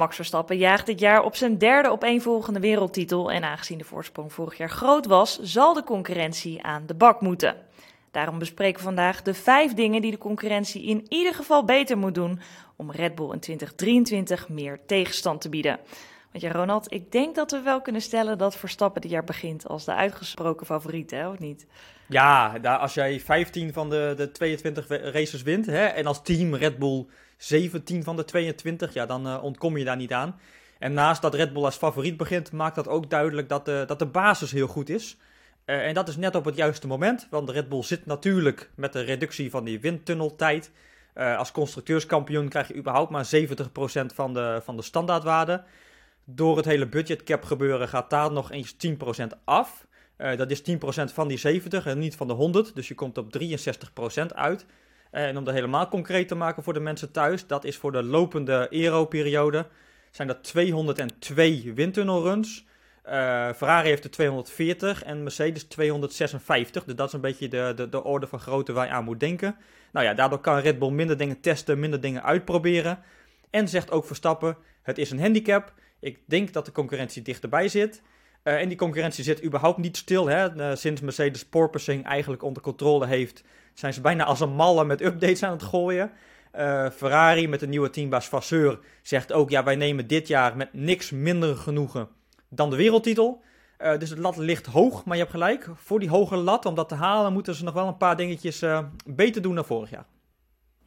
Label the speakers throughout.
Speaker 1: Max Verstappen jaagt dit jaar op zijn derde opeenvolgende wereldtitel en aangezien de voorsprong vorig jaar groot was, zal de concurrentie aan de bak moeten. Daarom bespreken we vandaag de vijf dingen die de concurrentie in ieder geval beter moet doen om Red Bull in 2023 meer tegenstand te bieden. Want ja, Ronald, ik denk dat we wel kunnen stellen dat Verstappen dit jaar begint als de uitgesproken favoriet, hè, of niet?
Speaker 2: Ja, als jij 15 van de, de 22 races wint hè, en als team Red Bull 17 van de 22, ja, dan uh, ontkom je daar niet aan. En naast dat Red Bull als favoriet begint, maakt dat ook duidelijk dat de, dat de basis heel goed is. Uh, en dat is net op het juiste moment, want de Red Bull zit natuurlijk met de reductie van die windtunneltijd. Uh, als constructeurskampioen krijg je überhaupt maar 70% van de, van de standaardwaarde. Door het hele budgetcap gebeuren gaat daar nog eens 10% af. Uh, dat is 10% van die 70 en niet van de 100, dus je komt op 63% uit. En om dat helemaal concreet te maken voor de mensen thuis, dat is voor de lopende Aero-periode, zijn dat 202 windtunnelruns. Uh, Ferrari heeft er 240 en Mercedes 256. Dus dat is een beetje de, de, de orde van grootte waar je aan moet denken. Nou ja, daardoor kan Red Bull minder dingen testen, minder dingen uitproberen. En zegt ook Verstappen, het is een handicap. Ik denk dat de concurrentie dichterbij zit. Uh, en die concurrentie zit überhaupt niet stil. Hè? Uh, sinds Mercedes porpoising eigenlijk onder controle heeft, zijn ze bijna als een malle met updates aan het gooien. Uh, Ferrari met de nieuwe teambaas Vasseur zegt ook: ja, wij nemen dit jaar met niks minder genoegen dan de wereldtitel. Dus het lat ligt hoog, maar je hebt gelijk. Voor die hoge lat, om dat te halen, moeten ze nog wel een paar dingetjes beter doen dan vorig jaar.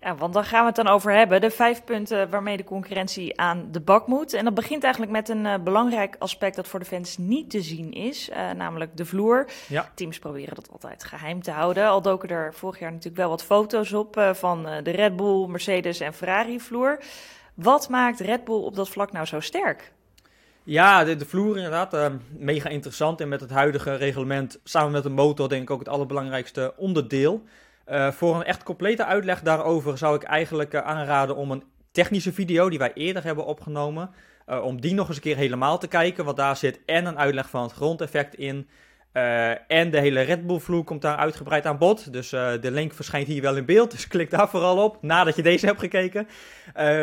Speaker 1: Ja, want dan gaan we het dan over hebben. De vijf punten waarmee de concurrentie aan de bak moet. En dat begint eigenlijk met een uh, belangrijk aspect dat voor de fans niet te zien is. Uh, namelijk de vloer.
Speaker 2: Ja.
Speaker 1: Teams proberen dat altijd geheim te houden. Al doken er vorig jaar natuurlijk wel wat foto's op uh, van de Red Bull, Mercedes en Ferrari vloer. Wat maakt Red Bull op dat vlak nou zo sterk?
Speaker 2: Ja, de, de vloer inderdaad, uh, mega interessant. En met het huidige reglement, samen met de motor, denk ik ook het allerbelangrijkste onderdeel. Uh, voor een echt complete uitleg daarover zou ik eigenlijk uh, aanraden om een technische video die wij eerder hebben opgenomen, om die nog eens een keer helemaal te kijken. Want daar zit en een uitleg van het grondeffect in. en de hele Red Bull vloer komt daar uitgebreid aan bod. Dus de link verschijnt hier wel in beeld. Dus klik daar vooral op nadat je deze hebt gekeken.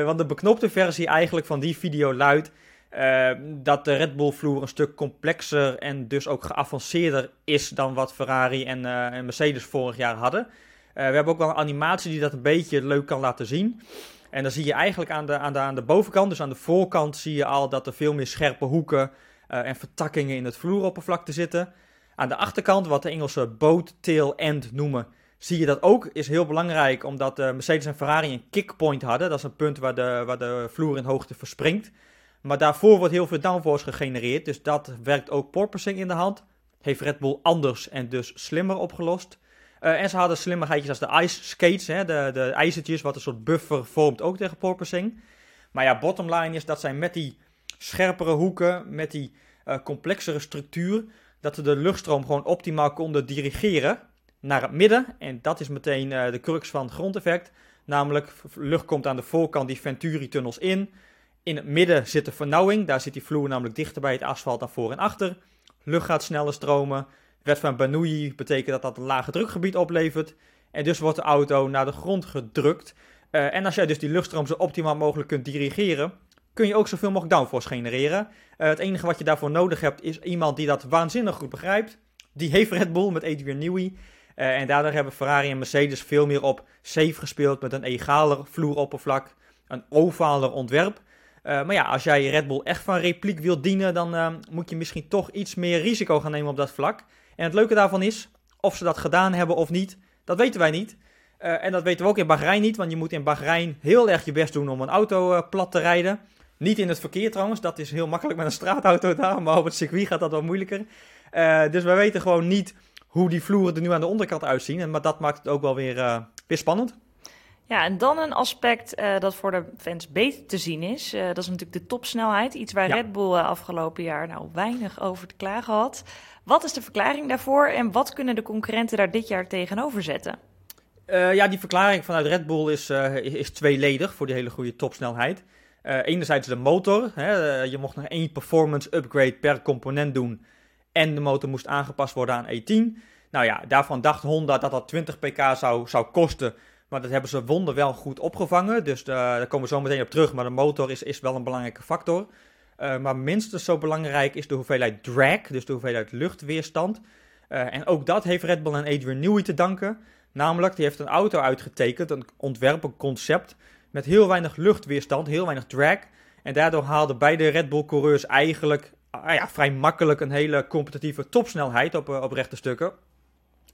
Speaker 2: want de beknopte versie eigenlijk van die video luidt. Dat de Red Bull vloer een stuk complexer en dus ook geavanceerder is dan wat Ferrari en, en Mercedes vorig jaar hadden. Uh, we hebben ook wel een animatie die dat een beetje leuk kan laten zien. En dan zie je eigenlijk aan de, aan de, aan de bovenkant, dus aan de voorkant, zie je al dat er veel meer scherpe hoeken en vertakkingen in het vloeroppervlakte zitten. Aan de achterkant, wat de Engelse boat tail end noemen, zie je dat ook. Is heel belangrijk, omdat Mercedes en Ferrari een kickpoint hadden. Dat is een punt waar de, waar de vloer in hoogte verspringt. Maar daarvoor wordt heel veel downforce gegenereerd. Dus dat werkt ook porpoising in de hand. Heeft Red Bull anders en dus slimmer opgelost. Uh, en ze hadden slimmigheidjes als de ice skates, hè, de, de ijzertjes, wat een soort buffer vormt ook tegen porpoising. Maar ja, bottom line is dat zij met die scherpere hoeken, met die uh, complexere structuur, dat ze de luchtstroom gewoon optimaal konden dirigeren naar het midden. En dat is meteen uh, de crux van het grondeffect. Namelijk, lucht komt aan de voorkant die Venturi-tunnels in. In het midden zit de vernauwing, daar zit die vloer namelijk dichter bij het asfalt dan voor en achter. Lucht gaat sneller stromen. Wet van Bernoulli betekent dat dat een lage drukgebied oplevert. En dus wordt de auto naar de grond gedrukt. Uh, en als jij dus die luchtstroom zo optimaal mogelijk kunt dirigeren, kun je ook zoveel mogelijk downforce genereren. Uh, het enige wat je daarvoor nodig hebt is iemand die dat waanzinnig goed begrijpt. Die heeft Red Bull met Adrian Newey. Uh, en daardoor hebben Ferrari en Mercedes veel meer op safe gespeeld met een egaler vloeroppervlak, een ovaler ontwerp. Maar ja, als jij Red Bull echt van repliek wilt dienen, dan moet je misschien toch iets meer risico gaan nemen op dat vlak. En het leuke daarvan is, of ze dat gedaan hebben of niet, dat weten wij niet. Uh, en dat weten we ook in Bahrein niet, want je moet in Bahrein heel erg je best doen om een auto plat te rijden. Niet in het verkeer trouwens, dat is heel makkelijk met een straatauto daar, maar op het circuit gaat dat wat moeilijker. dus wij weten gewoon niet hoe die vloeren er nu aan de onderkant uitzien. En, maar dat maakt het ook wel weer, weer spannend.
Speaker 1: Ja, en dan een aspect uh, dat voor de fans beter te zien is. Uh, dat is natuurlijk de topsnelheid. Iets waar ja. Red Bull uh, afgelopen jaar nou weinig over te klagen had. Wat is de verklaring daarvoor en wat kunnen de concurrenten daar dit jaar tegenover zetten?
Speaker 2: ja, die verklaring vanuit Red Bull is, is tweeledig voor die hele goede topsnelheid. enerzijds de motor. Hè, je mocht nog één performance upgrade per component doen. En de motor moest aangepast worden aan E10. Nou ja, daarvan dacht Honda dat dat 20 pk zou, zou kosten Maar dat hebben ze wonder wel goed opgevangen. Dus daar komen we zo meteen op terug. Maar de motor is, is wel een belangrijke factor. maar minstens zo belangrijk is de hoeveelheid drag, dus de hoeveelheid luchtweerstand. en ook dat heeft Red Bull en Adrian Newey te danken. Namelijk, die heeft een auto uitgetekend, een ontwerp, een concept, met heel weinig luchtweerstand, heel weinig drag. En daardoor haalden beide Red Bull-coureurs eigenlijk ah ja, vrij makkelijk een hele competitieve topsnelheid op, op rechte stukken.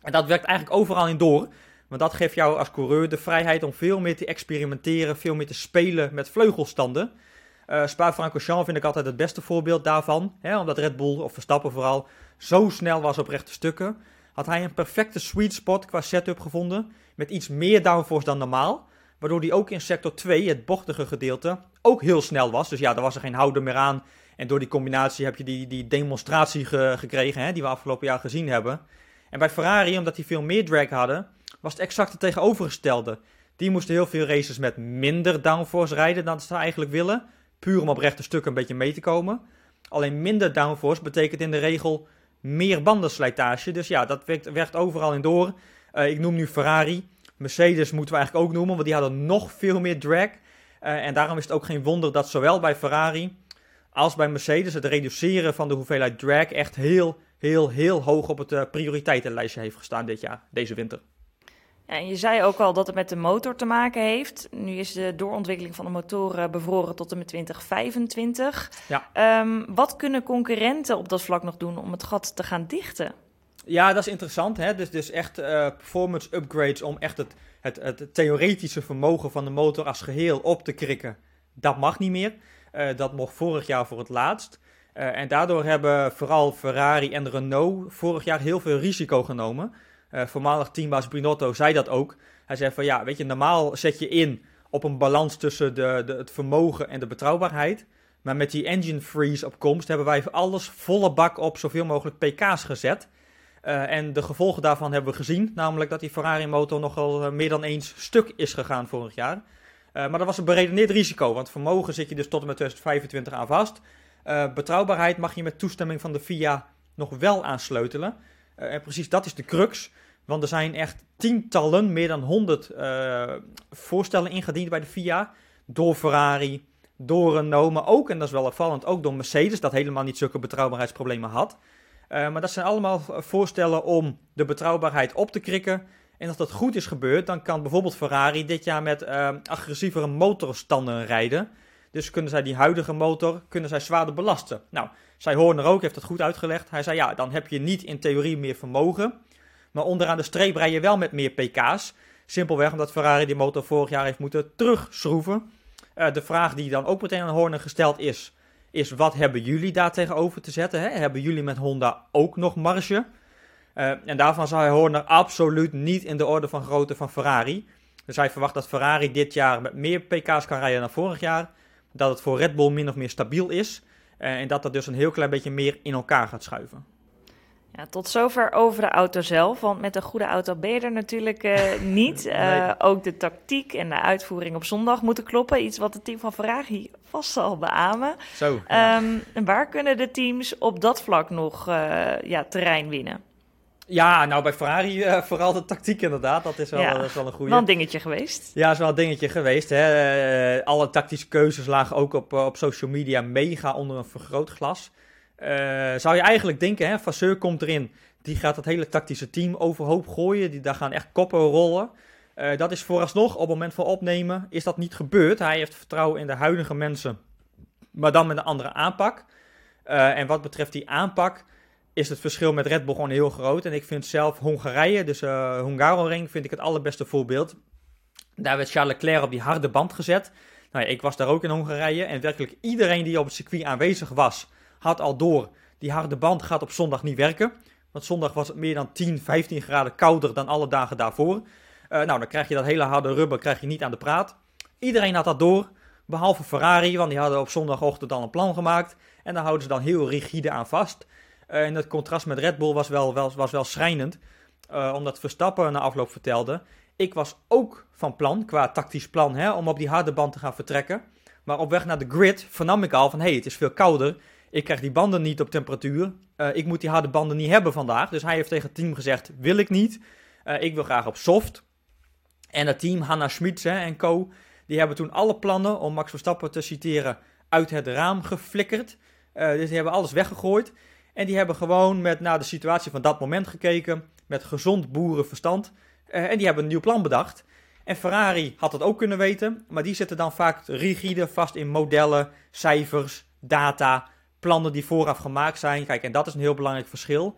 Speaker 2: En dat werkt eigenlijk overal in door. Want dat geeft jou als coureur de vrijheid om veel meer te experimenteren, veel meer te spelen met vleugelstanden. Uh, Spa-Francorchamps vind ik altijd het beste voorbeeld daarvan. Hè, omdat Red Bull, of Verstappen vooral, zo snel was op rechte stukken. Had hij een perfecte sweet spot qua setup gevonden. Met iets meer downforce dan normaal. Waardoor hij ook in sector 2, het bochtige gedeelte, ook heel snel was. Dus ja, daar was er geen houder meer aan. En door die combinatie heb je die, die demonstratie gekregen, hè, die we afgelopen jaar gezien hebben. En bij Ferrari, omdat die veel meer drag hadden, was het exact tegenovergestelde. Die moesten heel veel races met minder downforce rijden dan ze eigenlijk willen. Puur om op rechte stukken een beetje mee te komen. Alleen minder downforce betekent in de regel meer bandenslijtage. Dus ja, dat werkt, werkt overal in door. Uh, ik noem nu Ferrari. Mercedes moeten we eigenlijk ook noemen, want die hadden nog veel meer drag. Uh, en daarom is het ook geen wonder dat zowel bij Ferrari als bij Mercedes het reduceren van de hoeveelheid drag echt heel, heel, heel hoog op het uh, prioriteitenlijstje heeft gestaan dit jaar, deze winter.
Speaker 1: Ja, en je zei ook al dat het met de motor te maken heeft. Nu is de doorontwikkeling van de motoren bevroren tot en met 2025. Ja. Um, wat kunnen concurrenten op dat vlak nog doen om het gat te gaan dichten?
Speaker 2: Ja, dat is interessant. Hè? Dus, dus echt uh, performance upgrades om echt het, het, het, theoretische vermogen van de motor als geheel op te krikken. Dat mag niet meer. Uh, dat mocht vorig jaar voor het laatst. Uh, en daardoor hebben vooral Ferrari en Renault vorig jaar heel veel risico genomen. Uh, voormalig teambaas Brunotto zei dat ook. Hij zei van ja, weet je, normaal zet je in op een balans tussen de, de, het vermogen en de betrouwbaarheid. Maar met die engine freeze op komst hebben wij alles volle bak op zoveel mogelijk pk's gezet. Uh, en de gevolgen daarvan hebben we gezien. Namelijk dat die Ferrari motor nogal uh, meer dan eens stuk is gegaan vorig jaar. Maar dat was een beredeneerd risico. Want vermogen zit je dus tot en met 2025 aan vast. betrouwbaarheid mag je met toestemming van de FIA nog wel aansleutelen. en precies dat is de crux. Want er zijn echt tientallen, meer dan 100 uh, voorstellen ingediend bij de FIA. Door Ferrari, door Renault, maar ook, en dat is wel opvallend, ook door Mercedes, dat helemaal niet zulke betrouwbaarheidsproblemen had. Uh, maar dat zijn allemaal voorstellen om de betrouwbaarheid op te krikken. En als dat goed is gebeurd, dan kan bijvoorbeeld Ferrari dit jaar met uh, agressievere motorstanden rijden. Dus kunnen zij die huidige motor kunnen zij zwaarder belasten. Nou, zij Horner ook heeft dat goed uitgelegd. Hij zei ja, dan heb je niet in theorie meer vermogen. Maar onderaan de streep rij je wel met meer pk's. Simpelweg omdat Ferrari die motor vorig jaar heeft moeten terugschroeven. Uh, de vraag die dan ook meteen aan Horner gesteld is, is wat hebben jullie daar tegenover te zetten? Hè? Hebben jullie met Honda ook nog marge? Uh, en daarvan zou Horner absoluut niet in de orde van grootte van Ferrari. Dus hij verwacht dat Ferrari dit jaar met meer pk's kan rijden dan vorig jaar. Dat het voor Red Bull min of meer stabiel is. Uh, en dat dat dus een heel klein beetje meer in elkaar gaat schuiven.
Speaker 1: Ja, tot zover over de auto zelf. Want met een goede auto ben je er natuurlijk uh, niet. Uh, ook de tactiek en de uitvoering op zondag moeten kloppen. Iets wat het team van Ferrari vast zal beamen. Zo. Ja. Um, en waar kunnen de teams op dat vlak nog uh, ja, terrein winnen?
Speaker 2: Ja, nou bij Ferrari vooral de tactiek inderdaad. Dat is wel, ja, dat is wel een goede.
Speaker 1: Wel een dingetje geweest.
Speaker 2: Ja, is wel een dingetje geweest. Hè. alle tactische keuzes lagen ook op, op social media mega onder een vergrootglas. Uh, zou je eigenlijk denken, hè, Vasseur komt erin, die gaat het hele tactische team overhoop gooien, die, daar gaan echt koppen rollen. Uh, dat is vooralsnog, op het moment van opnemen, is dat niet gebeurd. Hij heeft vertrouwen in de huidige mensen, maar dan met een andere aanpak. Uh, en wat betreft die aanpak, is het verschil met Red Bull gewoon heel groot. En ik vind zelf Hongarije, dus uh, Hungaroring, vind ik het allerbeste voorbeeld. Daar werd Charles Leclerc op die harde band gezet. Nou ja, ik was daar ook in Hongarije en werkelijk iedereen die op het circuit aanwezig was had al door, die harde band gaat op zondag niet werken. Want zondag was het meer dan 10, 15 graden kouder dan alle dagen daarvoor. Uh, nou, dan krijg je dat hele harde rubber krijg je niet aan de praat. Iedereen had dat door, behalve Ferrari, want die hadden op zondagochtend al een plan gemaakt. En daar houden ze dan heel rigide aan vast. Uh, en het contrast met Red Bull was wel, wel, was wel schrijnend. Uh, omdat Verstappen na afloop vertelde, ik was ook van plan, qua tactisch plan, hè, om op die harde band te gaan vertrekken. Maar op weg naar de grid vernam ik al van, hé, hey, het is veel kouder. Ik krijg die banden niet op temperatuur. Uh, ik moet die harde banden niet hebben vandaag. Dus hij heeft tegen het team gezegd: wil ik niet. Uh, ik wil graag op soft. En het team, Hanna Schmitz en co, die hebben toen alle plannen, om Max Verstappen te citeren, uit het raam geflikkerd. Uh, dus die hebben alles weggegooid. En die hebben gewoon met naar de situatie van dat moment gekeken, met gezond boerenverstand. En die hebben een nieuw plan bedacht. En Ferrari had dat ook kunnen weten, maar die zitten dan vaak rigide vast in modellen, cijfers, data, plannen die vooraf gemaakt zijn. Kijk, en dat is een heel belangrijk verschil.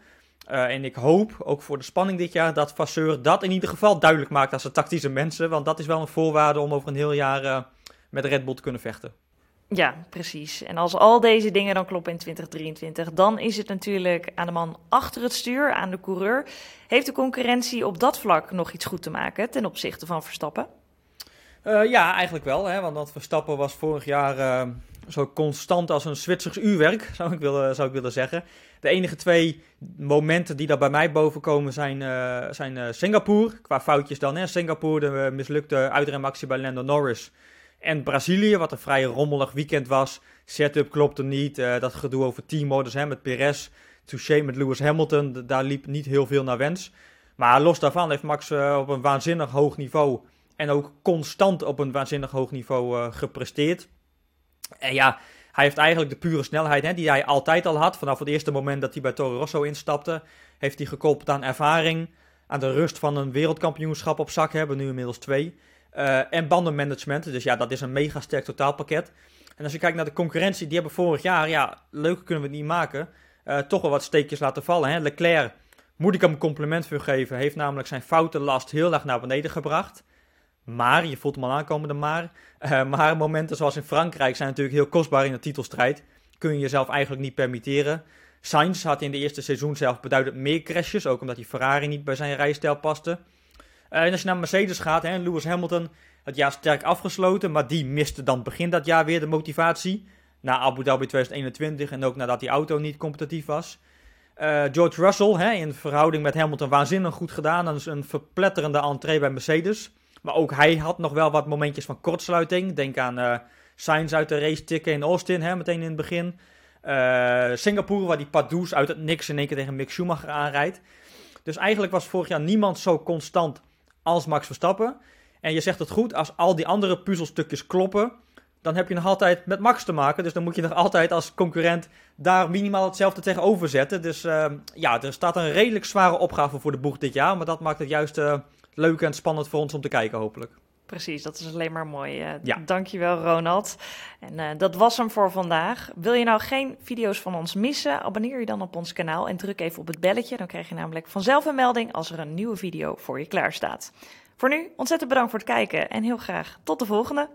Speaker 2: Uh, en ik hoop, ook voor de spanning dit jaar, dat Vasseur dat in ieder geval duidelijk maakt als ze tactische mensen. Want dat is wel een voorwaarde om over een heel jaar uh, met Red Bull te kunnen vechten.
Speaker 1: Ja, precies. En als al deze dingen dan kloppen in 2023, dan is het natuurlijk aan de man achter het stuur, aan de coureur. Heeft de concurrentie op dat vlak nog iets goed te maken ten opzichte van Verstappen?
Speaker 2: Uh, ja, eigenlijk wel. Hè? Want dat Verstappen was vorig jaar zo constant als een Zwitsers uurwerk, zou ik, willen, zou ik willen zeggen. De enige twee momenten die daar bij mij boven komen zijn, uh, zijn Singapore. Qua foutjes dan. Hè? Singapore, de mislukte uitrenactie bij Lando Norris. En Brazilië, wat een vrij rommelig weekend was. Setup klopte niet. Dat gedoe over teammodus hè, met Perez. Touché met Lewis Hamilton. Daar liep niet heel veel naar wens. Maar los daarvan heeft Max op een waanzinnig hoog niveau. En ook constant op een waanzinnig hoog niveau gepresteerd. En ja, hij heeft eigenlijk de pure snelheid hè, die hij altijd al had. Vanaf het eerste moment dat hij bij Toro Rosso instapte. Heeft hij gekoppeld aan ervaring. Aan de rust van een wereldkampioenschap op zak hebben. Nu inmiddels twee. Uh, en bandenmanagement. Dus ja, dat is een mega sterk totaalpakket. En als je kijkt naar de concurrentie, die hebben vorig jaar, ja, leuker kunnen we het niet maken, uh, toch wel wat steekjes laten vallen. Hè? Leclerc, moet ik hem een compliment voor geven, heeft namelijk zijn foutenlast heel erg naar beneden gebracht. Maar, je voelt hem al aankomen, de maar. Uh, maar momenten zoals in Frankrijk zijn natuurlijk heel kostbaar in de titelstrijd. Kun je jezelf eigenlijk niet permitteren. Sainz had in de eerste seizoen zelf beduidend meer crashes, ook omdat die Ferrari niet bij zijn rijstijl paste. Uh, en als je naar Mercedes gaat, hè, Lewis Hamilton het jaar sterk afgesloten, maar die miste dan begin dat jaar weer de motivatie. Na Abu Dhabi 2021 en ook nadat die auto niet competitief was. Uh, George Russell, hè, in verhouding met Hamilton, waanzinnig goed gedaan. Dat is een verpletterende entree bij Mercedes. Maar ook hij had nog wel wat momentjes van kortsluiting. Denk aan uh, Sainz uit de race tikken in Austin, hè, meteen in het begin. Uh, Singapore, waar die Padoes uit het niks in één keer tegen Mick Schumacher aanrijdt. Dus eigenlijk was vorig jaar niemand zo constant als Max Verstappen. En je zegt het goed, als al die andere puzzelstukjes kloppen, dan heb je nog altijd met Max te maken. Dus dan moet je nog altijd als concurrent daar minimaal hetzelfde tegenover zetten. Dus uh, ja, er staat een redelijk zware opgave voor de boeg dit jaar. Maar dat maakt het juist uh, leuk en spannend voor ons om te kijken, hopelijk.
Speaker 1: Precies, dat is alleen maar mooi. Uh, ja. Dankjewel, Ronald. En uh, dat was hem voor vandaag. Wil je nou geen video's van ons missen? Abonneer je dan op ons kanaal en druk even op het belletje. Dan krijg je namelijk vanzelf een melding als er een nieuwe video voor je klaar staat. Voor nu ontzettend bedankt voor het kijken en heel graag tot de volgende.